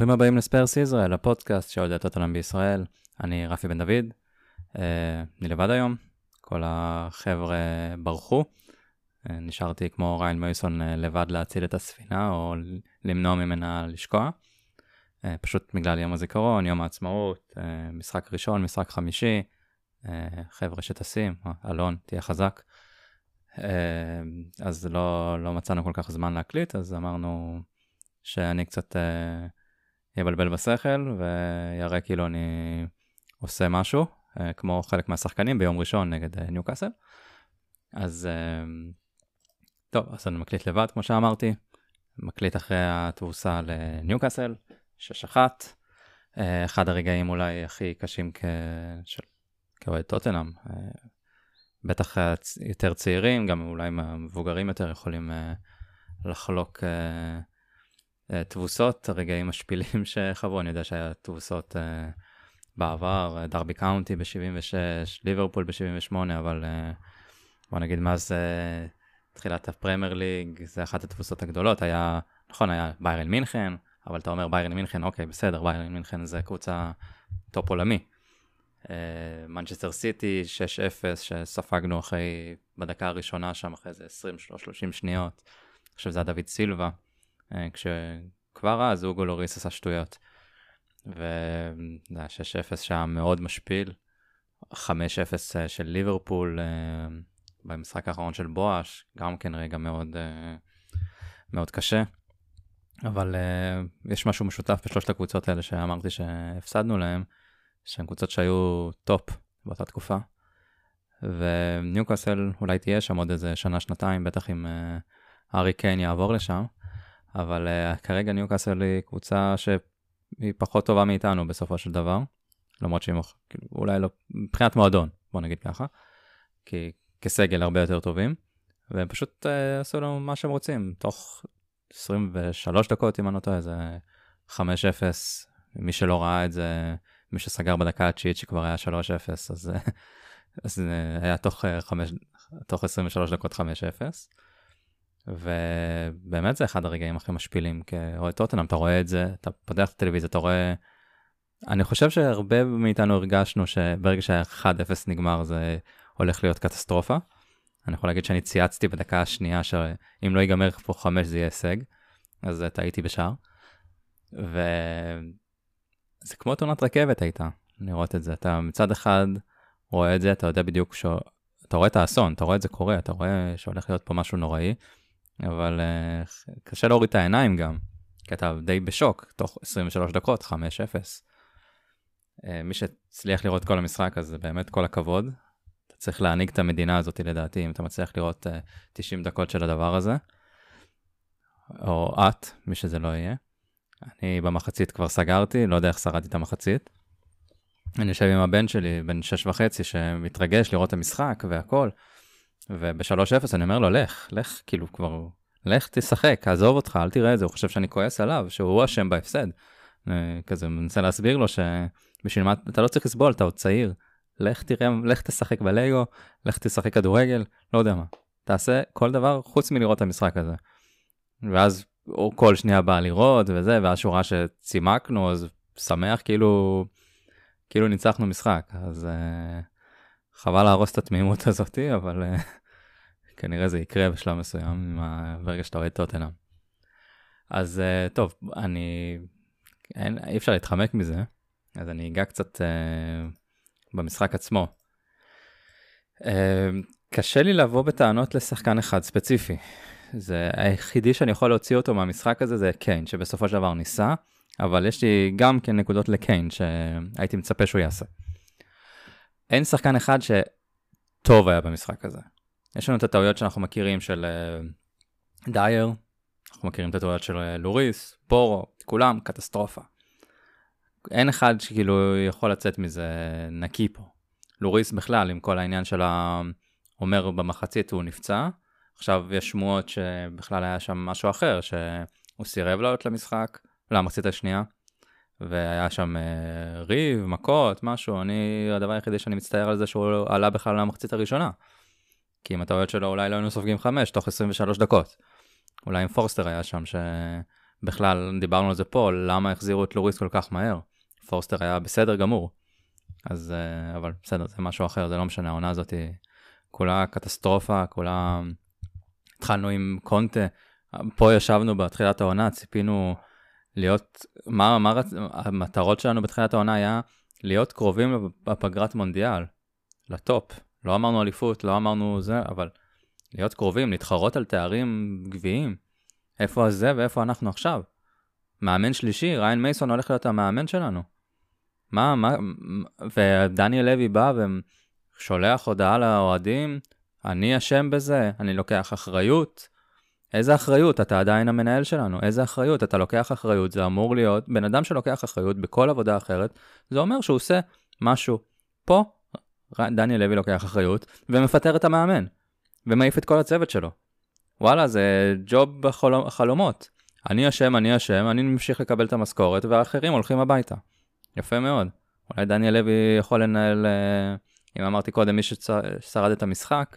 ברוכים הבאים לספיירס ישראל, הפודקאסט שאוהד את אותם בישראל. אני רפי בן דוד, אה, אני לבד היום, כל החבר'ה ברחו. אה, נשארתי כמו ריין מויסון אה, לבד להציל את הספינה או למנוע ממנה לשקוע. פשוט בגלל יום הזיכרון, יום העצמאות, משחק ראשון, משחק חמישי, חבר'ה שטסים, אלון, תהיה חזק. אז לא, לא מצאנו כל כך זמן להקליט, אז אמרנו שאני קצת יבלבל בשכל ויראה כאילו אני עושה משהו, אה, כמו חלק מהשחקנים ביום ראשון נגד אה, ניוקאסל. אז אה, טוב, אז אני מקליט לבד כמו שאמרתי, מקליט אחרי התבוסה לניוקאסל, 6-1. אחד הרגעים אולי הכי קשים כ... של... כאוהד טוטנאם. בטח יותר צעירים, גם אולי מבוגרים יותר יכולים לחלוק תבוסות, הרגעים משפילים שחוו, אני יודע שהיה תבוסות בעבר, דרבי קאונטי ב-76, ליברפול ב-78, אבל בוא נגיד מאז תחילת הפרמייר ליג, זה אחת התבוסות הגדולות, היה, נכון, היה ביירן מינכן, אבל אתה אומר ביירן מינכן, אוקיי, בסדר, ביירן מינכן זה קבוצה top עולמי. מנצ'סטר סיטי 6-0 שספגנו אחרי, בדקה הראשונה שם, אחרי איזה 20-30 שניות. עכשיו זה היה דוד סילבה, כשכבר אז אוגו לוריס עשה שטויות. וזה היה 6-0 שהיה מאוד משפיל. 5-0 אה, של ליברפול אה, במשחק האחרון של בואש, גם כן רגע מאוד, אה, מאוד קשה. אבל יש משהו משותף בשלושת הקבוצות האלה שאמרתי שהפסדנו להם, שהן קבוצות שהיו טופ באותה תקופה. וניוקאסל אולי תהיה שם עוד איזה שנה-שנתיים, בטח אם ארי קיין יעבור לשם. אבל uh, כרגע ניוקאסל היא קבוצה ש... היא פחות טובה מאיתנו בסופו של דבר, למרות שהיא כאילו, אולי לא, מבחינת מועדון, בוא נגיד ככה, כי כסגל הרבה יותר טובים, והם פשוט uh, עשו לנו מה שהם רוצים, תוך 23 דקות, אם אני לא טועה, זה 5-0, מי שלא ראה את זה, מי שסגר בדקה התשיעית שכבר היה 3-0, אז, אז היה תוך, 5, תוך 23 דקות 5-0. ובאמת זה אחד הרגעים הכי משפילים כאוהד טוטנאם, אתה רואה את זה, אתה פותח את הטלוויזיה, אתה רואה... אני חושב שהרבה מאיתנו הרגשנו שברגע שה-1-0 נגמר זה הולך להיות קטסטרופה. אני יכול להגיד שאני צייצתי בדקה השנייה שאם לא ייגמר פה 5 זה יהיה הישג, אז טעיתי בשער. וזה כמו תאונת רכבת הייתה, לראות את זה. אתה מצד אחד רואה את זה, אתה יודע בדיוק ש... אתה רואה את האסון, אתה רואה את זה קורה, אתה רואה שהולך להיות פה משהו נוראי. אבל uh, קשה להוריד את העיניים גם, כי אתה די בשוק, תוך 23 דקות, 5-0. Uh, מי שהצליח לראות כל המשחק, אז באמת כל הכבוד. אתה צריך להנהיג את המדינה הזאת לדעתי, אם אתה מצליח לראות uh, אה, 90 דקות של הדבר הזה. או את, מי שזה לא יהיה. אני במחצית כבר סגרתי, לא יודע איך שרדתי את המחצית. אני יושב עם הבן שלי, בן שש וחצי, שמתרגש לראות את המשחק והכל. וב-3-0 אני אומר לו, לך, לך, כאילו כבר, לך תשחק, עזוב אותך, אל תראה את זה, הוא חושב שאני כועס עליו, שהוא אשם בהפסד. כזה מנסה להסביר לו שבשביל מה, אתה לא צריך לסבול, אתה עוד צעיר. לך תראה, לך תשחק בלגו, לך תשחק כדורגל, לא יודע מה. תעשה כל דבר חוץ מלראות את המשחק הזה. ואז הוא כל שנייה בא לראות וזה, ואז שהוא ראה שצימקנו, אז שמח כאילו, כאילו ניצחנו משחק. אז uh, חבל להרוס את התמימות הזאתי, אבל uh, כנראה זה יקרה בשלב מסוים ברגע שאתה אוהד טוטנאם. אז uh, טוב, אני... אין, אי אפשר להתחמק מזה, אז אני אגע קצת uh, במשחק עצמו. Uh, קשה לי לבוא בטענות לשחקן אחד ספציפי. זה היחידי שאני יכול להוציא אותו מהמשחק הזה זה קיין, שבסופו של דבר ניסה, אבל יש לי גם כן נקודות לקיין שהייתי מצפה שהוא יעשה. אין שחקן אחד שטוב היה במשחק הזה. יש לנו את הטעויות שאנחנו מכירים של uh, דייר, אנחנו מכירים את הטעויות של uh, לוריס, פורו, כולם קטסטרופה. אין אחד שכאילו יכול לצאת מזה נקי פה. לוריס בכלל, עם כל העניין של ה... אומר במחצית הוא נפצע, עכשיו יש שמועות שבכלל היה שם משהו אחר, שהוא סירב לעלות למשחק, למחצית השנייה, והיה שם uh, ריב, מכות, משהו, אני, הדבר היחידי שאני מצטער על זה שהוא עלה בכלל למחצית הראשונה. כי עם הטעויות שלו אולי לא היינו סופגים חמש תוך 23 דקות. אולי עם פורסטר היה שם, בכלל, דיברנו על זה פה, למה החזירו את לוריס כל כך מהר. פורסטר היה בסדר גמור. אז, uh, אבל בסדר, זה משהו אחר, זה לא משנה, העונה הזאת היא כולה קטסטרופה, כולה... התחלנו עם קונטה, פה ישבנו בתחילת העונה, ציפינו להיות, מה, מה המטרות שלנו בתחילת העונה היה להיות קרובים בפגרת מונדיאל, לטופ. לא אמרנו אליפות, לא אמרנו זה, אבל להיות קרובים, להתחרות על תארים גביעים. איפה הזה ואיפה אנחנו עכשיו? מאמן שלישי, ריין מייסון הולך להיות המאמן שלנו. מה, מה, ודניאל לוי בא ושולח הודעה לאוהדים, אני אשם בזה, אני לוקח אחריות. איזה אחריות? אתה עדיין המנהל שלנו, איזה אחריות? אתה לוקח אחריות, זה אמור להיות, בן אדם שלוקח אחריות בכל עבודה אחרת, זה אומר שהוא עושה משהו. פה, דניאל לוי לוקח אחריות, ומפטר את המאמן, ומעיף את כל הצוות שלו. וואלה, זה ג'וב בחלומות. אני אשם, אני אשם, אני ממשיך לקבל את המשכורת, והאחרים הולכים הביתה. יפה מאוד. אולי דניאל לוי יכול לנהל, אה, אם אמרתי קודם, מי ששרד את המשחק,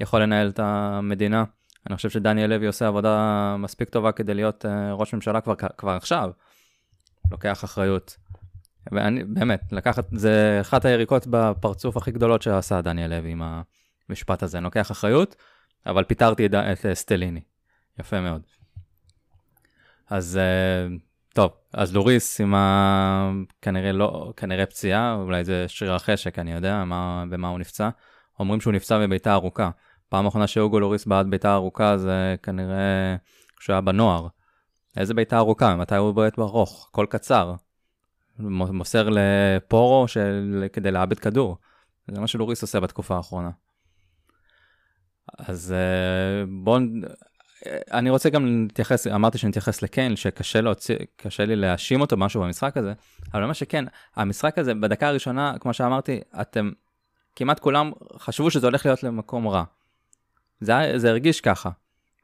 יכול לנהל את המדינה. אני חושב שדניאל לוי עושה עבודה מספיק טובה כדי להיות אה, ראש ממשלה כבר, כבר עכשיו. לוקח אחריות. ואני, באמת, לקחת, זה אחת היריקות בפרצוף הכי גדולות שעשה דניאל לוי עם המשפט הזה. אני לוקח אחריות, אבל פיטרתי את, סטליני. יפה מאוד. אז אה, טוב, אז לוריס עם ה... כנראה לא, כנראה פציעה, אולי זה שריר החשק, אני יודע מה, במה הוא נפצע. אומרים שהוא נפצע בביתה ארוכה. פעם אחרונה שאוגו לוריס בעט ביתה ארוכה זה כנראה כשהוא היה בנוער. איזה ביתה ארוכה? מתי הוא בועט בארוך? הכל קצר. מוסר לפורו של... כדי לאבד כדור. זה מה שלוריס עושה בתקופה האחרונה. אז אה, בואו, אני רוצה גם להתייחס, אמרתי שנתייחס לקיין, שקשה להוציא, קשה לי להאשים אותו משהו במשחק הזה, אבל מה שכן, המשחק הזה, בדקה הראשונה, כמו שאמרתי, אתם, כמעט כולם חשבו שזה הולך להיות למקום רע. זה, זה הרגיש ככה.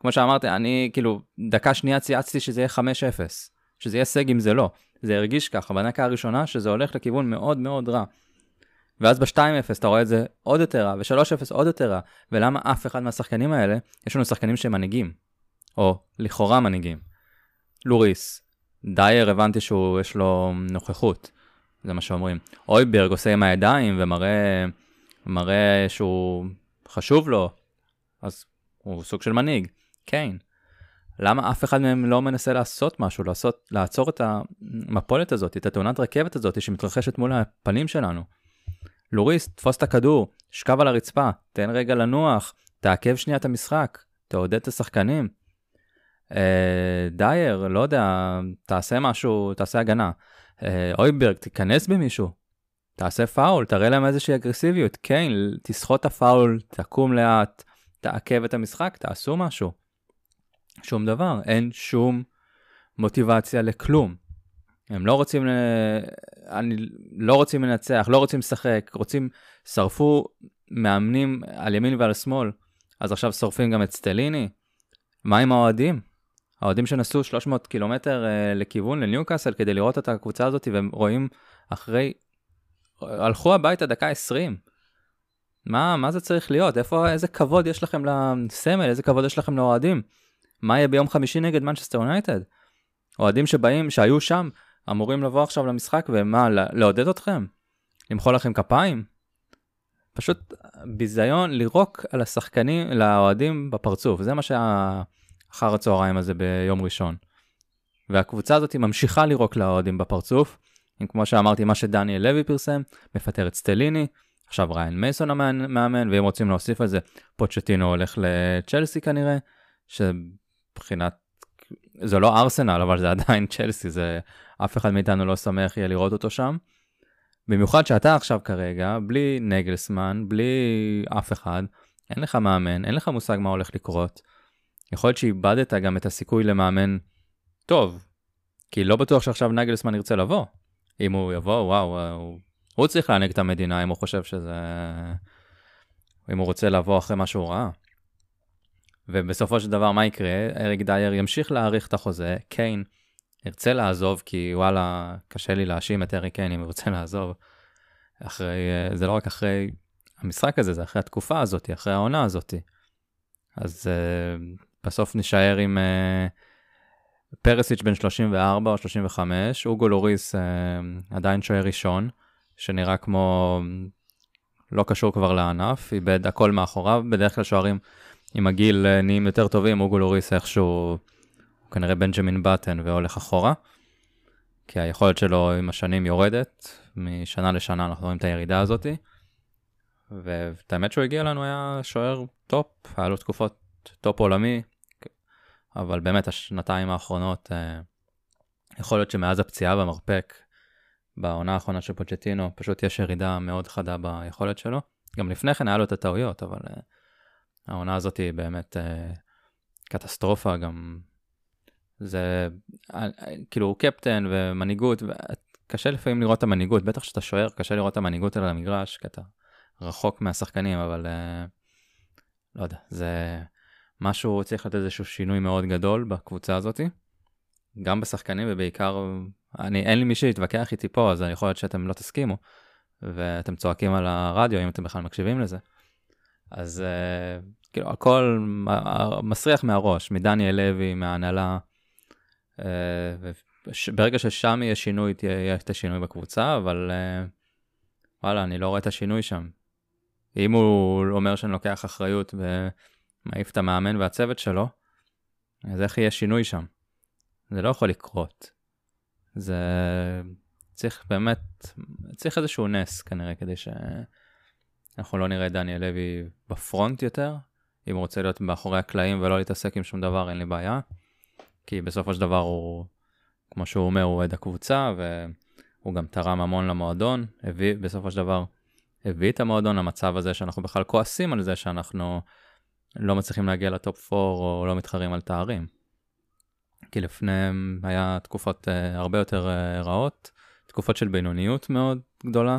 כמו שאמרתי, אני כאילו, דקה שנייה צייצתי שזה יהיה 5-0, שזה יהיה הישג אם זה לא. זה הרגיש ככה בדקה הראשונה, שזה הולך לכיוון מאוד מאוד רע. ואז ב-2-0 אתה רואה את זה עוד יותר רע, ו-3-0 עוד יותר רע. ולמה אף אחד מהשחקנים האלה, יש לנו שחקנים שהם מנהיגים. או לכאורה מנהיגים. לוריס, דייר הבנתי שהוא, יש לו נוכחות, זה מה שאומרים. אויברג עושה עם הידיים ומראה מראה שהוא חשוב לו, אז הוא סוג של מנהיג. קיין. למה אף אחד מהם לא מנסה לעשות משהו, לעשות, לעצור את המפולת הזאת, את התאונת רכבת הזאת שמתרחשת מול הפנים שלנו? לוריס, תפוס את הכדור, שכב על הרצפה, תן רגע לנוח, תעכב שנייה את המשחק, תעודד את השחקנים. אה, דייר, לא יודע, תעשה משהו, תעשה הגנה. אה, אויברג, תיכנס במישהו, תעשה פאול, תראה להם איזושהי אגרסיביות. כן, תסחוט את הפאול, תקום לאט, תעכב את המשחק, תעשו משהו. שום דבר, אין שום מוטיבציה לכלום. הם לא רוצים. אני לא רוצים לנצח, לא רוצים לשחק, רוצים, שרפו מאמנים על ימין ועל שמאל, אז עכשיו שורפים גם את סטליני. מה עם האוהדים? האוהדים שנסעו 300 קילומטר uh, לכיוון לניוקאסל כדי לראות את הקבוצה הזאת והם רואים אחרי, הלכו הביתה דקה 20. מה, מה זה צריך להיות? איפה, איזה כבוד יש לכם לסמל, איזה כבוד יש לכם לאוהדים? מה יהיה ביום חמישי נגד מנצ'סטר יונייטד? אוהדים שבאים, שהיו שם, אמורים לבוא עכשיו למשחק ומה, לעודד אתכם? למחוא לכם כפיים? פשוט ביזיון לירוק על השחקנים, לאוהדים בפרצוף, זה מה שה... אחר הצהריים הזה ביום ראשון. והקבוצה הזאת ממשיכה לירוק לאוהדים בפרצוף, אם כמו שאמרתי, מה שדניאל לוי פרסם, מפטר את סטליני, עכשיו ריין מייסון המאמן, ואם רוצים להוסיף על זה, פוצ'טינו הולך לצ'לסי כנראה, שבחינת, זה לא ארסנל, אבל זה עדיין צ'לסי, זה אף אחד מאיתנו לא שמח יהיה לראות אותו שם. במיוחד שאתה עכשיו כרגע, בלי נגלסמן, בלי אף אחד, אין לך מאמן, אין לך מושג מה הולך לקרות. יכול להיות שאיבדת גם את הסיכוי למאמן טוב, כי לא בטוח שעכשיו נגלסמן ירצה לבוא. אם הוא יבוא, וואו, הוא, הוא צריך להנהיג את המדינה אם הוא חושב שזה... אם הוא רוצה לבוא אחרי מה שהוא ראה. ובסופו של דבר, מה יקרה? אריק דייר ימשיך להאריך את החוזה, קיין ירצה לעזוב, כי וואלה, קשה לי להאשים את אריק קיין אם הוא רוצה לעזוב. אחרי, זה לא רק אחרי המשחק הזה, זה אחרי התקופה הזאת, אחרי העונה הזאת. אז בסוף נשאר עם, uh, פרסיץ' בן 34 או 35, אוגו לוריס אה, עדיין שוער ראשון, שנראה כמו לא קשור כבר לענף, איבד הכל מאחוריו, בדרך כלל שוערים עם הגיל אה, נהיים יותר טובים, אוגו לוריס איכשהו, הוא כנראה בנג'מין בטן והולך אחורה, כי היכולת שלו עם השנים יורדת, משנה לשנה אנחנו רואים את הירידה הזאתי. ואת האמת שהוא הגיע לנו היה שוער טופ, היה לו תקופות טופ עולמי, אבל באמת השנתיים האחרונות, אה, יכול להיות שמאז הפציעה במרפק, בעונה האחרונה של פוצ'טינו, פשוט יש ירידה מאוד חדה ביכולת שלו. גם לפני כן היה לו את הטעויות, אבל uh, העונה הזאת היא באמת uh, קטסטרופה, גם זה, uh, כאילו הוא קפטן ומנהיגות, קשה לפעמים לראות את המנהיגות, בטח כשאתה שוער, קשה לראות את המנהיגות על המגרש, כי אתה רחוק מהשחקנים, אבל uh, לא יודע, זה משהו, צריך לתת איזשהו שינוי מאוד גדול בקבוצה הזאת, גם בשחקנים ובעיקר, אני, אין לי מי שיתווכח איתי פה, אז יכול להיות שאתם לא תסכימו, ואתם צועקים על הרדיו, אם אתם בכלל מקשיבים לזה. אז uh, כאילו, הכל מסריח מהראש, מדניאל לוי, מההנהלה, uh, ברגע ששם יהיה שינוי, תהיה את השינוי בקבוצה, אבל uh, וואלה, אני לא רואה את השינוי שם. אם הוא אומר שאני לוקח אחריות ומעיף את המאמן והצוות שלו, אז איך יהיה שינוי שם? זה לא יכול לקרות. זה צריך באמת, צריך איזשהו נס כנראה כדי שאנחנו לא נראה דניאל לוי בפרונט יותר. אם הוא רוצה להיות מאחורי הקלעים ולא להתעסק עם שום דבר, אין לי בעיה. כי בסופו של דבר הוא, כמו שהוא אומר, הוא אוהד הקבוצה, והוא גם תרם המון למועדון, הביא, בסופו של דבר, הביא את המועדון למצב הזה שאנחנו בכלל כועסים על זה שאנחנו לא מצליחים להגיע לטופ 4 או לא מתחרים על תארים. כי לפניהם היה תקופות uh, הרבה יותר uh, רעות, תקופות של בינוניות מאוד גדולה.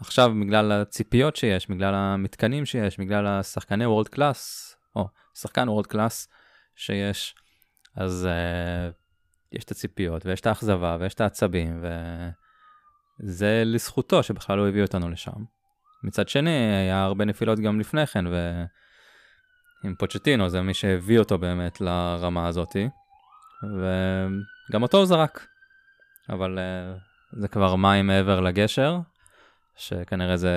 עכשיו בגלל הציפיות שיש, בגלל המתקנים שיש, בגלל השחקני world class, או שחקן world class שיש, אז uh, יש את הציפיות ויש את האכזבה ויש את העצבים וזה לזכותו שבכלל לא הביא אותנו לשם. מצד שני היה הרבה נפילות גם לפני כן ועם פוצ'טינו זה מי שהביא אותו באמת לרמה הזאתי וגם אותו הוא זרק. אבל uh, זה כבר מים מעבר לגשר שכנראה זה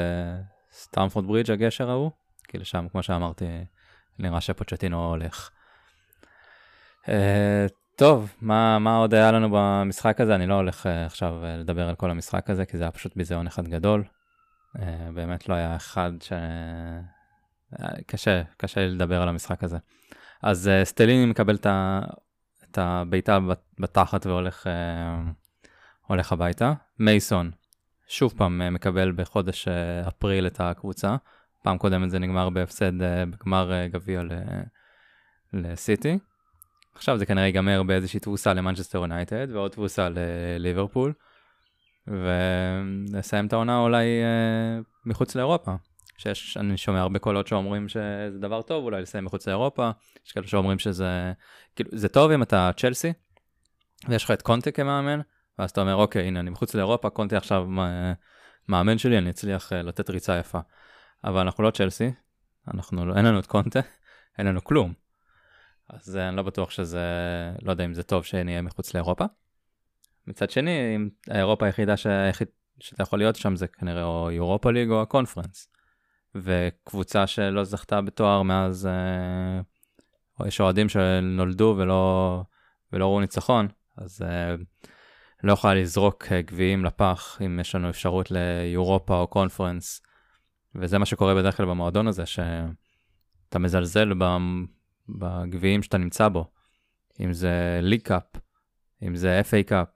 סטמפורד ברידג' הגשר ההוא כי לשם כמו שאמרתי נראה שפוצ'טינו הולך. Uh, טוב, מה, מה עוד היה לנו במשחק הזה? אני לא הולך uh, עכשיו uh, לדבר על כל המשחק הזה, כי זה היה פשוט ביזיון אחד גדול. Uh, באמת לא היה אחד ש... קשה, קשה לדבר על המשחק הזה. אז uh, סטליני מקבל את הבעיטה בתחת והולך הולך הביתה. מייסון, שוב פעם מקבל בחודש אפריל את הקבוצה. פעם קודמת זה נגמר בהפסד בגמר גביע לסיטי. עכשיו זה כנראה ייגמר באיזושהי תבוסה למנצ'סטר יונייטד ועוד תבוסה לליברפול. ונסיים את העונה אולי אה, מחוץ לאירופה. שיש, אני שומע הרבה קולות שאומרים שזה דבר טוב אולי לסיים מחוץ לאירופה, יש כאלה שאומרים שזה, כאילו, זה טוב אם אתה צ'לסי, ויש לך את קונטה כמאמן, ואז אתה אומר, אוקיי, הנה, אני מחוץ לאירופה, קונטה עכשיו מאמן שלי, אני אצליח אה, לתת ריצה יפה. אבל אנחנו לא צ'לסי, אנחנו, לא, אין לנו את קונטה, אין לנו כלום. אז אני לא בטוח שזה, לא יודע אם זה טוב שנהיה מחוץ לאירופה. מצד שני, אם האירופה היחידה שאתה יכול להיות שם זה כנראה או אירופה ליג או הקונפרנס. וקבוצה שלא זכתה בתואר מאז, אה, או יש אוהדים שנולדו ולא, ולא ראו ניצחון, אז אה, לא יכולה לזרוק אה, גביעים לפח אם יש לנו אפשרות לאירופה או קונפרנס. וזה מה שקורה בדרך כלל במועדון הזה, שאתה מזלזל בגביעים שאתה נמצא בו, אם זה ליג קאפ, אם זה FA Cup,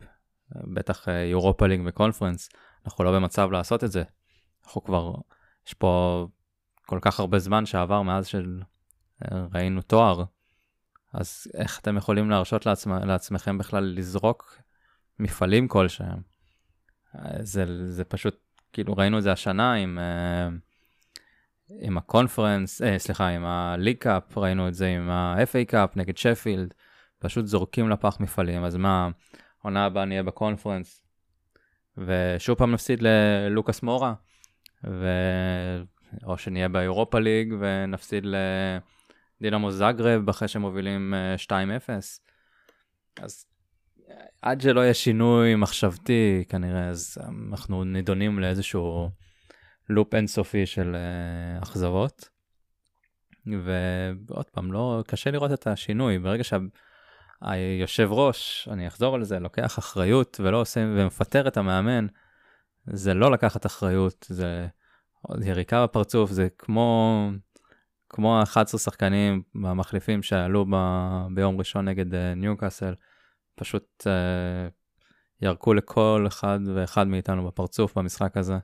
בטח אירופה ליג וקונפרנס, אנחנו לא במצב לעשות את זה. אנחנו כבר, יש פה כל כך הרבה זמן שעבר מאז שראינו תואר, אז איך אתם יכולים להרשות לעצמ... לעצמכם בכלל לזרוק מפעלים כלשהם? זה, זה פשוט, כאילו ראינו את זה השנה עם... Uh, עם הקונפרנס, אה, סליחה, עם הליג קאפ, ראינו את זה עם ה-FA Cup נגד שפילד, פשוט זורקים לפח מפעלים, אז מה, עונה הבאה נהיה בקונפרנס, ושוב פעם נפסיד ללוקאס מורה, ו... או שנהיה באירופה ליג ונפסיד לדינמו זאגרב אחרי שמובילים 2-0. אה, אז עד שלא יהיה שינוי מחשבתי כנראה, אז אנחנו נידונים לאיזשהו לופ אינסופי של אכזבות. ועוד פעם, לא, קשה לראות את השינוי. ברגע שהיושב ראש, אני אחזור על זה, לוקח אחריות ולא עושה, ומפטר את המאמן, זה לא לקחת אחריות, זה יריקה בפרצוף, זה כמו, כמו 11 שחקנים המחליפים שעלו ב, ביום ראשון נגד uh, ניוקאסל, פשוט uh, ירקו לכל אחד ואחד מאיתנו בפרצוף במשחק הזה.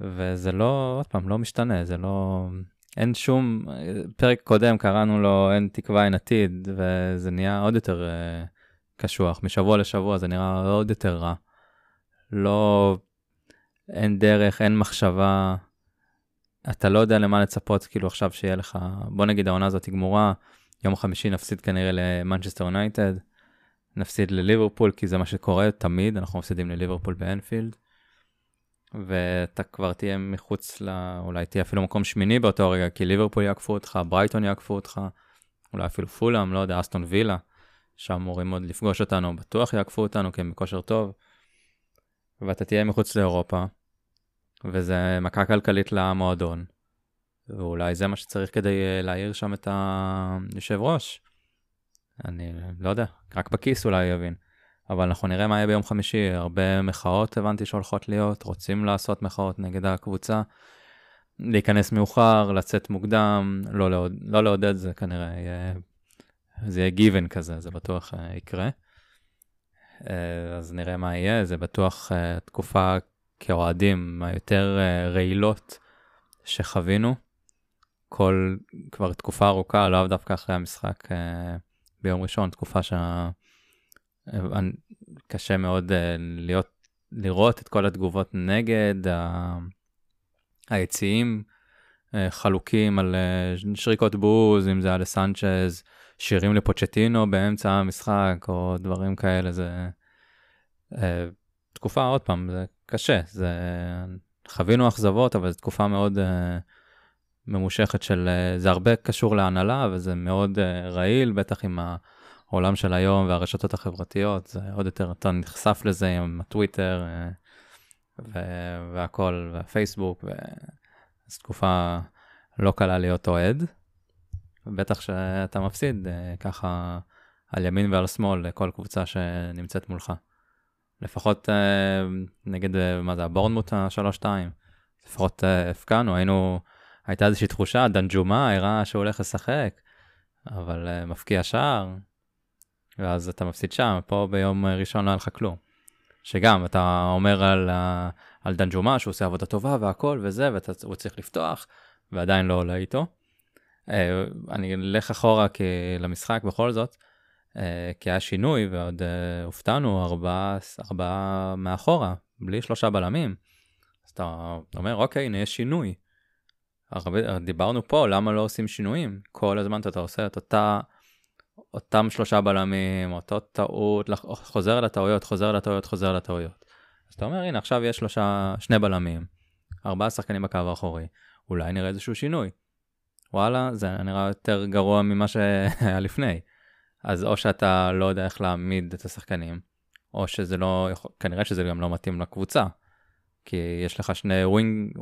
וזה לא, עוד פעם, לא משתנה, זה לא... אין שום, פרק קודם קראנו לו אין תקווה אין עתיד, וזה נהיה עוד יותר uh, קשוח, משבוע לשבוע זה נראה עוד יותר רע. לא, אין דרך, אין מחשבה, אתה לא יודע למה לצפות, כאילו עכשיו שיהיה לך, בוא נגיד העונה הזאת גמורה, יום חמישי נפסיד כנראה למנצ'סטר יונייטד, נפסיד לליברפול, כי זה מה שקורה תמיד, אנחנו מפסידים לליברפול באנפילד. ואתה כבר תהיה מחוץ ל... אולי תהיה אפילו מקום שמיני באותו רגע, כי ליברפול יעקפו אותך, ברייטון יעקפו אותך, אולי אפילו פולאם, לא יודע, אסטון וילה, שאמורים עוד לפגוש אותנו, בטוח יעקפו אותנו כי הם בכושר טוב. ואתה תהיה מחוץ לאירופה, וזה מכה כלכלית למועדון, ואולי זה מה שצריך כדי אה, להעיר שם את היושב ראש. אני לא יודע, רק בכיס אולי יבין. אבל אנחנו נראה מה יהיה ביום חמישי, הרבה מחאות הבנתי שהולכות להיות, רוצים לעשות מחאות נגד הקבוצה, להיכנס מאוחר, לצאת מוקדם, לא, לעוד, לא לעודד זה כנראה, יהיה, זה יהיה גיוון כזה, זה בטוח uh, יקרה. Uh, אז נראה מה יהיה, זה בטוח uh, תקופה כאוהדים היותר uh, רעילות שחווינו, כל, כבר תקופה ארוכה, לאו דווקא אחרי המשחק ביום ראשון, תקופה שה... קשה מאוד אה, להיות, לראות את כל התגובות נגד, היציעים אה, חלוקים על אה, שריקות בוז, אם זה היה לסנצ'ז, שירים לפוצ'טינו באמצע המשחק, או דברים כאלה, זה תקופה, עוד פעם, זה קשה, זה... חווינו אכזבות, אבל זו תקופה מאוד ממושכת של, זה הרבה קשור להנהלה, וזה מאוד רעיל, בטח עם. העולם של היום והרשתות החברתיות, זה עוד יותר, אתה נחשף לזה עם הטוויטר אה, ו- והכל, והפייסבוק, וזו תקופה לא קלה להיות אוהד. בטח שאתה מפסיד אה, ככה על ימין ועל שמאל לכל קבוצה שנמצאת מולך. לפחות אה, נגד, מה זה, הבורנמוט השלוש-שתיים. לפחות הפקענו, היינו, הייתה איזושהי תחושה, דנג'ומה הראה שהוא הולך לשחק, אבל מפקיע שער, ואז אתה מפסיד שם, פה ביום ראשון לא היה לך כלום. שגם, אתה אומר על, על דנג'ומה שהוא עושה עבודה טובה והכל וזה, והוא צריך לפתוח, ועדיין לא עולה איתו. אה, אני אלך אחורה למשחק בכל זאת, אה, כי היה שינוי ועוד אה, הופתענו ארבעה ארבע מאחורה, בלי שלושה בלמים. אז אתה אומר, אוקיי, הנה יש שינוי. הרבה, דיברנו פה, למה לא עושים שינויים? כל הזמן אתה עושה את אותה... אותם שלושה בלמים, אותו טעות, חוזר על הטעויות, חוזר על הטעויות, חוזר על הטעויות. אז אתה אומר, הנה, עכשיו יש שלושה, שני בלמים, ארבעה שחקנים בקו האחורי, אולי נראה איזשהו שינוי. וואלה, זה נראה יותר גרוע ממה שהיה לפני. אז או שאתה לא יודע איך להעמיד את השחקנים, או שזה לא, כנראה שזה גם לא מתאים לקבוצה. כי יש לך שני wing,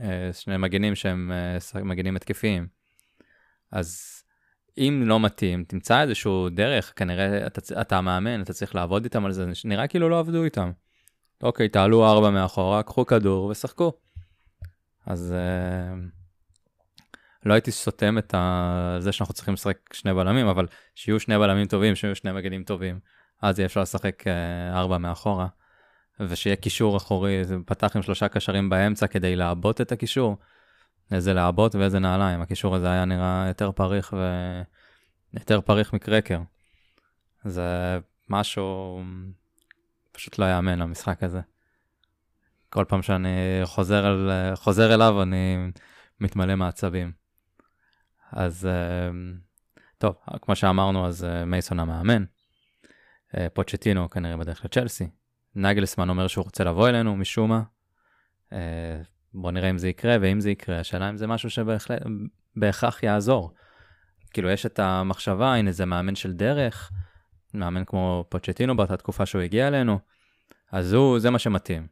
אה, שני מגנים שהם אה, מגנים התקפיים. אז אם לא מתאים, תמצא איזשהו דרך, כנראה אתה, אתה מאמן, אתה צריך לעבוד איתם על זה, נראה כאילו לא עבדו איתם. אוקיי, תעלו ארבע מאחורה, קחו כדור ושחקו. אז אה, לא הייתי סותם את ה... זה שאנחנו צריכים לשחק שני בלמים, אבל שיהיו שני בלמים טובים, שיהיו שני מגנים טובים, אז יהיה אפשר לשחק אה, ארבע מאחורה. ושיהיה קישור אחורי, זה פתח עם שלושה קשרים באמצע כדי לעבות את הקישור. איזה לעבות ואיזה נעליים, הקישור הזה היה נראה יותר פריך ויותר פריך מקרקר. זה משהו פשוט לא יאמן המשחק הזה. כל פעם שאני חוזר, על, חוזר אליו אני מתמלא מעצבים. אז אה, טוב, כמו שאמרנו, אז אה, מייסון המאמן. אה, פוצ'טינו כנראה בדרך לצ'לסי. נגלסמן אומר שהוא רוצה לבוא אלינו משום מה. בוא נראה אם זה יקרה, ואם זה יקרה, השאלה אם זה משהו שבהכרח יעזור. כאילו, יש את המחשבה, הנה זה מאמן של דרך, מאמן כמו פוצ'טינו באותה תקופה שהוא הגיע אלינו, אז הוא, זה מה שמתאים.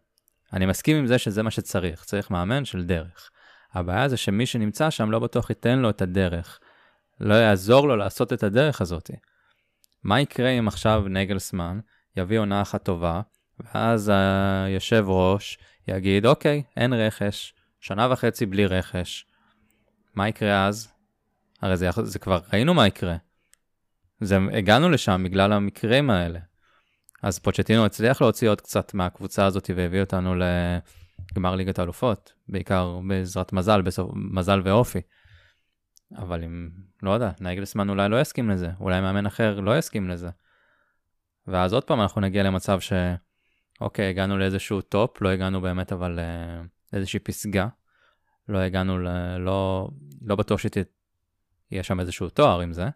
אני מסכים עם זה שזה מה שצריך, צריך מאמן של דרך. הבעיה זה שמי שנמצא שם לא בטוח ייתן לו את הדרך. לא יעזור לו לעשות את הדרך הזאת. מה יקרה אם עכשיו נגלסמן יביא עונה אחת טובה, ואז היושב ראש יגיד, אוקיי, אין רכש, שנה וחצי בלי רכש. מה יקרה אז? הרי זה, זה כבר ראינו מה יקרה. זה, הגענו לשם בגלל המקרים האלה. אז פוצ'טינו הצליח להוציא עוד קצת מהקבוצה הזאת והביא אותנו לגמר ליגת האלופות, בעיקר בעזרת מזל, בסוף, מזל ואופי. אבל אם, לא יודע, נייגלסמן אולי לא יסכים לזה, אולי מאמן אחר לא יסכים לזה. ואז עוד פעם אנחנו נגיע למצב ש... אוקיי, הגענו לאיזשהו טופ, לא הגענו באמת אבל לאיזושהי פסגה. לא הגענו ל... לא, לא בטוח שיהיה שם איזשהו תואר עם זה,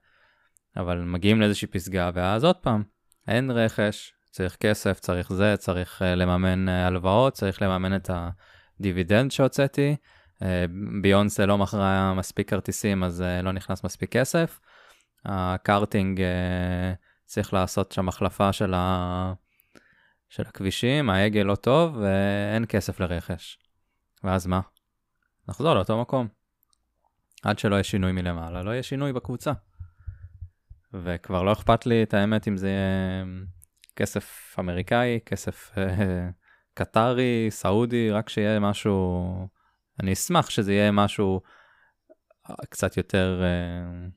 אבל מגיעים לאיזושהי פסגה, ואז עוד פעם, אין רכש, צריך כסף, צריך זה, צריך uh, לממן uh, הלוואות, צריך לממן את הדיבידנד שהוצאתי. Uh, ביונסה לא מכרה מספיק כרטיסים, אז לא נכנס מספיק כסף. הקארטינג, צריך לעשות שם החלפה של, ה... של הכבישים, העגל לא טוב, ואין כסף לרכש. ואז מה? נחזור לאותו מקום. עד שלא יהיה שינוי מלמעלה, לא יהיה שינוי בקבוצה. וכבר לא אכפת לי את האמת אם זה יהיה כסף אמריקאי, כסף אה, קטרי, סעודי, רק שיהיה משהו, אני אשמח שזה יהיה משהו אה, קצת יותר אה,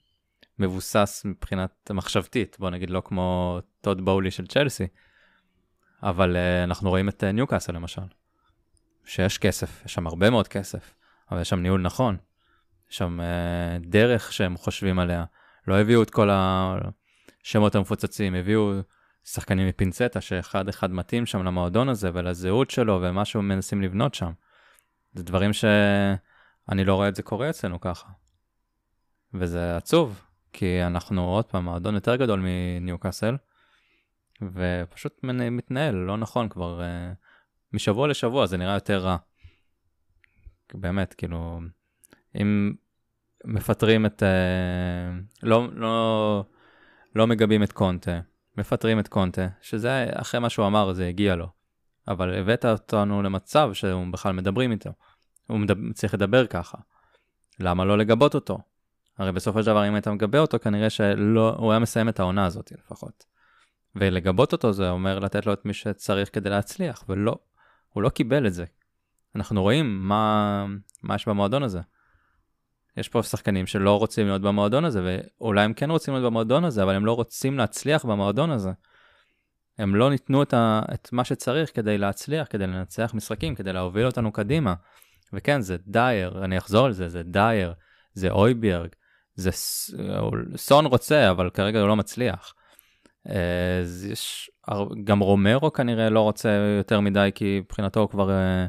מבוסס מבחינת מחשבתית, בוא נגיד לא כמו טוד בואלי של צ'לסי, אבל אנחנו רואים את ניוקאסל למשל, שיש כסף, יש שם הרבה מאוד כסף, אבל יש שם ניהול נכון, יש שם דרך שהם חושבים עליה. לא הביאו את כל השמות המפוצצים, הביאו שחקנים מפינצטה שאחד אחד מתאים שם למועדון הזה ולזהות שלו ומה שהם מנסים לבנות שם. זה דברים שאני לא רואה את זה קורה אצלנו ככה. וזה עצוב, כי אנחנו עוד פעם מועדון יותר גדול מניוקאסל, ופשוט מתנהל לא נכון כבר uh, משבוע לשבוע זה נראה יותר רע. באמת, כאילו, אם מפטרים את... אה, לא, לא, לא מגבים את קונטה, מפטרים את קונטה, שזה אחרי מה שהוא אמר זה הגיע לו. אבל הבאת אותנו למצב שהוא בכלל מדברים איתו. הוא מדבר, צריך לדבר ככה. למה לא לגבות אותו? הרי בסופו של דבר אם היית מגבה אותו כנראה שהוא היה מסיים את העונה הזאת לפחות. ולגבות אותו זה אומר לתת לו את מי שצריך כדי להצליח, ולא, הוא לא קיבל את זה. אנחנו רואים מה, מה יש במועדון הזה. יש פה שחקנים שלא רוצים להיות במועדון הזה, ואולי הם כן רוצים להיות במועדון הזה, אבל הם לא רוצים להצליח במועדון הזה. הם לא ניתנו את, ה, את מה שצריך כדי להצליח, כדי לנצח משחקים, כדי להוביל אותנו קדימה. וכן, זה דייר, אני אחזור על זה, זה דייר, זה אויביארג, זה סון רוצה, אבל כרגע הוא לא מצליח. אז יש, גם רומרו כנראה לא רוצה יותר מדי, כי מבחינתו הוא כבר אה,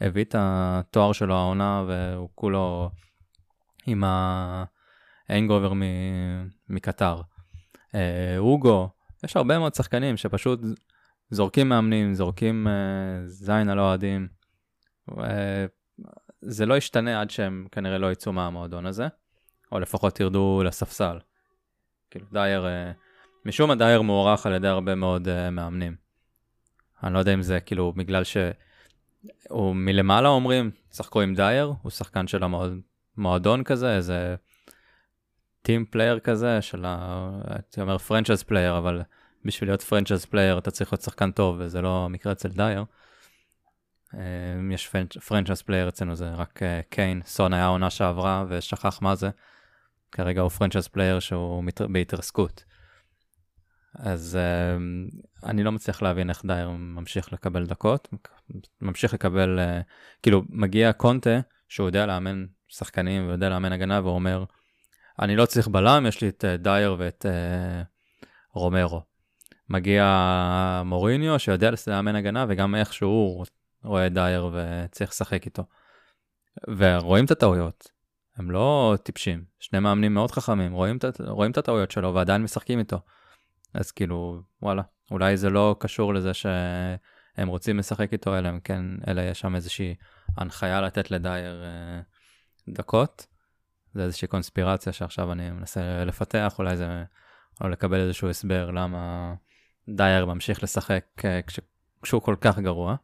הביא את התואר שלו העונה, והוא כולו... עם האנגובר מקטר. אה, אוגו, יש הרבה מאוד שחקנים שפשוט זורקים מאמנים, זורקים אה, זין על אוהדים. זה לא ישתנה עד שהם כנראה לא יצאו מהמועדון הזה, או לפחות ירדו לספסל. כאילו דייר, אה, משום מה דייר מוערך על ידי הרבה מאוד מאמנים. אני לא יודע אם זה כאילו בגלל ש... הוא מלמעלה אומרים, שחקו עם דייר, הוא שחקן של המועדון, מועדון כזה, איזה team player כזה, של ה... הייתי אומר franchise player, אבל בשביל להיות franchise player אתה צריך להיות שחקן טוב, וזה לא המקרה אצל דייר. אם יש franchise player אצלנו זה רק אה, קיין, סון היה עונה שעברה ושכח מה זה. כרגע הוא franchise player שהוא בהתרסקות. אז uh, אני לא מצליח להבין איך דייר ממשיך לקבל דקות, ממשיך לקבל, uh, כאילו מגיע קונטה שהוא יודע לאמן שחקנים ויודע לאמן הגנה ואומר, אני לא צריך בלם, יש לי את uh, דייר ואת uh, רומרו. מגיע מוריניו שיודע לאמן הגנה וגם איך שהוא רואה דייר וצריך לשחק איתו. ורואים את הטעויות, הם לא טיפשים, שני מאמנים מאוד חכמים, רואים, רואים את הטעויות שלו ועדיין משחקים איתו. אז כאילו, וואלה, אולי זה לא קשור לזה שהם רוצים לשחק איתו, אלא כן, אלא יש שם איזושהי הנחיה לתת לדייר אה, דקות. זה איזושהי קונספירציה שעכשיו אני מנסה לפתח, אולי זה, או לקבל איזשהו הסבר למה דייר ממשיך לשחק כש, כשהוא כל כך גרוע.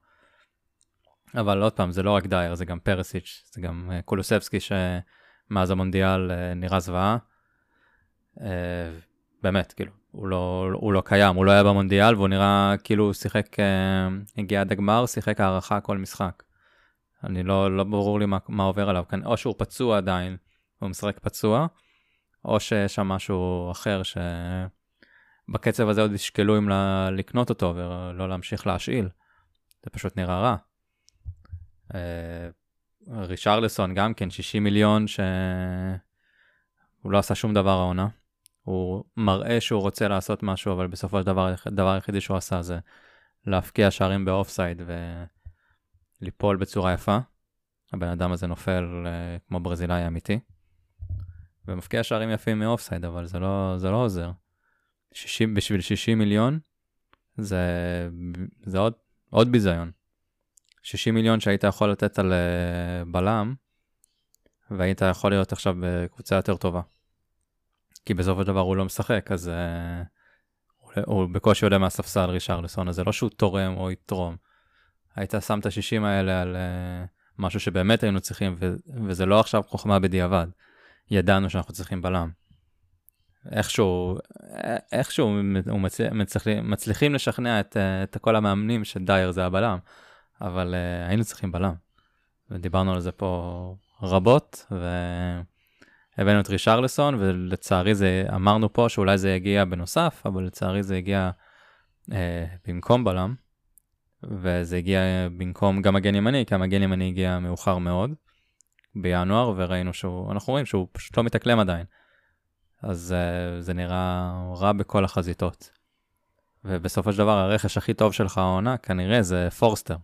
אבל עוד פעם, זה לא רק דייר, זה גם פרסיץ', זה גם קולוסבסקי שמאז המונדיאל נראה זוועה. באמת, כאילו, הוא לא, הוא לא קיים, הוא לא היה במונדיאל והוא נראה כאילו הוא שיחק, אה, הגיע עד הגמר, שיחק הערכה כל משחק. אני לא, לא ברור לי מה, מה עובר עליו כאן, או שהוא פצוע עדיין, הוא משחק פצוע, או שיש שם משהו אחר שבקצב הזה עוד ישקלו אם לקנות אותו ולא להמשיך להשאיל. זה פשוט נראה רע. אה, רישרלסון גם כן 60 מיליון שהוא לא עשה שום דבר העונה. הוא מראה שהוא רוצה לעשות משהו, אבל בסופו של דבר, הדבר היחידי שהוא עשה זה להפקיע שערים באופסייד וליפול בצורה יפה. הבן אדם הזה נופל uh, כמו ברזילאי אמיתי. ומפקיע שערים יפים מאופסייד, אבל זה לא, זה לא עוזר. 60, בשביל 60 מיליון, זה, זה עוד, עוד ביזיון. 60 מיליון שהיית יכול לתת על uh, בלם, והיית יכול להיות עכשיו בקבוצה יותר טובה. כי בסופו של דבר הוא לא משחק, אז uh, הוא, הוא בקושי עולה מהספסל רישרלסון, אז זה לא שהוא תורם או יתרום. היית שם את ה-60 האלה על uh, משהו שבאמת היינו צריכים, ו- וזה לא עכשיו חוכמה בדיעבד. ידענו שאנחנו צריכים בלם. איכשהו, איכשהו הוא מצליח, מצליחים, מצליחים לשכנע את, את כל המאמנים שדייר זה הבלם, אבל uh, היינו צריכים בלם. ודיברנו על זה פה רבות, ו... הבאנו את רישרלסון, ולצערי זה, אמרנו פה שאולי זה יגיע בנוסף, אבל לצערי זה הגיע אה, במקום בלם, וזה הגיע במקום גם מגן ימני, כי המגן ימני הגיע מאוחר מאוד, בינואר, וראינו שהוא, אנחנו רואים שהוא פשוט לא מתאקלם עדיין. אז אה, זה נראה רע בכל החזיתות. ובסופו של דבר הרכש הכי טוב שלך העונה כנראה זה פורסטר,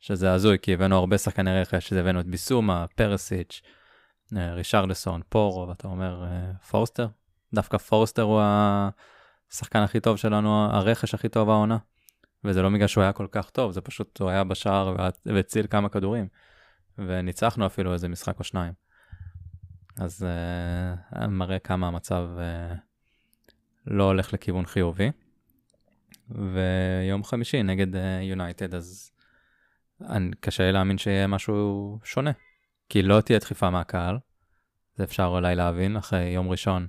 שזה הזוי, כי הבאנו הרבה שחקני רכש, הבאנו את ביסומה, פרסיץ', אה, רישרלסון, פורו, ואתה אומר אה, פורסטר? דווקא פורסטר הוא השחקן הכי טוב שלנו, הרכש הכי טוב העונה. וזה לא בגלל שהוא היה כל כך טוב, זה פשוט, הוא היה בשער והציל כמה כדורים. וניצחנו אפילו איזה משחק או שניים. אז uh, מראה כמה המצב uh, לא הולך לכיוון חיובי. ויום חמישי נגד יונייטד, uh, אז אני, קשה לי להאמין שיהיה משהו שונה. כי לא תהיה דחיפה מהקהל, זה אפשר אולי להבין, אחרי יום ראשון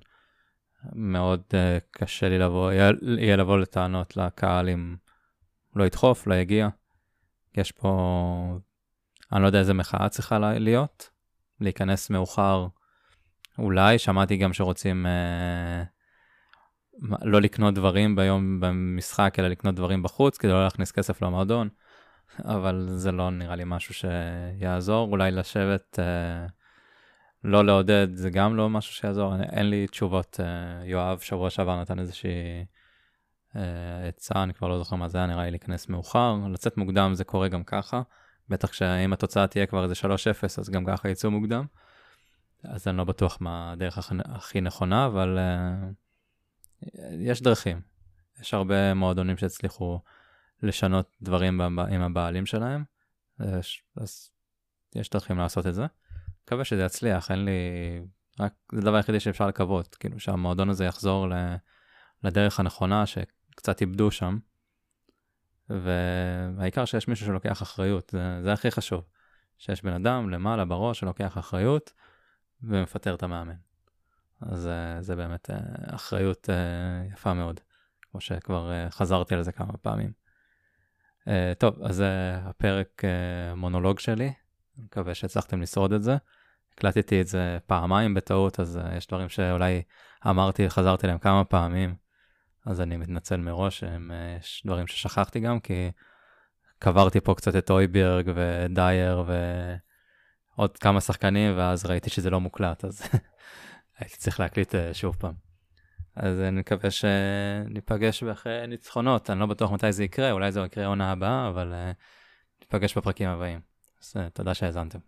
מאוד uh, קשה לי לבוא, יהיה, יהיה לבוא לטענות לקהל אם לא ידחוף, לא יגיע. יש פה, אני לא יודע איזה מחאה צריכה להיות, להיכנס מאוחר, אולי, שמעתי גם שרוצים uh, לא לקנות דברים ביום במשחק, אלא לקנות דברים בחוץ, כדי לא להכניס כסף למועדון. אבל זה לא נראה לי משהו שיעזור, אולי לשבת, אה, לא לעודד, זה גם לא משהו שיעזור, אין לי תשובות. אה, יואב שבוע שעבר נתן איזושהי אה, עצה, אני כבר לא זוכר מה זה היה, נראה לי להיכנס מאוחר, לצאת מוקדם זה קורה גם ככה, בטח שאם התוצאה תהיה כבר איזה 3-0, אז גם ככה יצאו מוקדם. אז אני לא בטוח מה הדרך הכי נכונה, אבל uh, יש דרכים. יש הרבה מועדונים שהצליחו לשנות דברים עם הבעלים שלהם, יש, אז יש דרכים לעשות את זה. מקווה שזה יצליח, אין לי... רק זה הדבר היחידי שאפשר לקוות, כאילו שהמועדון הזה יחזור ל, לדרך הנכונה שקצת איבדו שם. והעיקר שיש מישהו שלוקח אחריות, זה, זה הכי חשוב. שיש בן אדם למעלה בראש שלוקח אחריות ומפטר את המאמן. אז זה באמת אה, אחריות אה, יפה מאוד, כמו שכבר אה, חזרתי על זה כמה פעמים. טוב, אז זה הפרק מונולוג שלי, מקווה שהצלחתם לשרוד את זה. הקלטתי את זה פעמיים בטעות, אז יש דברים שאולי אמרתי, חזרתי להם כמה פעמים, אז אני מתנצל מראש, הם, uh, יש דברים ששכחתי גם, כי קברתי פה קצת את אויברג ודייר ועוד כמה שחקנים, ואז ראיתי שזה לא מוקלט, אז הייתי צריך להקליט uh, שוב פעם. אז אני מקווה שניפגש אחרי ניצחונות, אני לא בטוח מתי זה יקרה, אולי זה יקרה עונה הבאה, אבל ניפגש בפרקים הבאים. אז תודה שהאזנתם.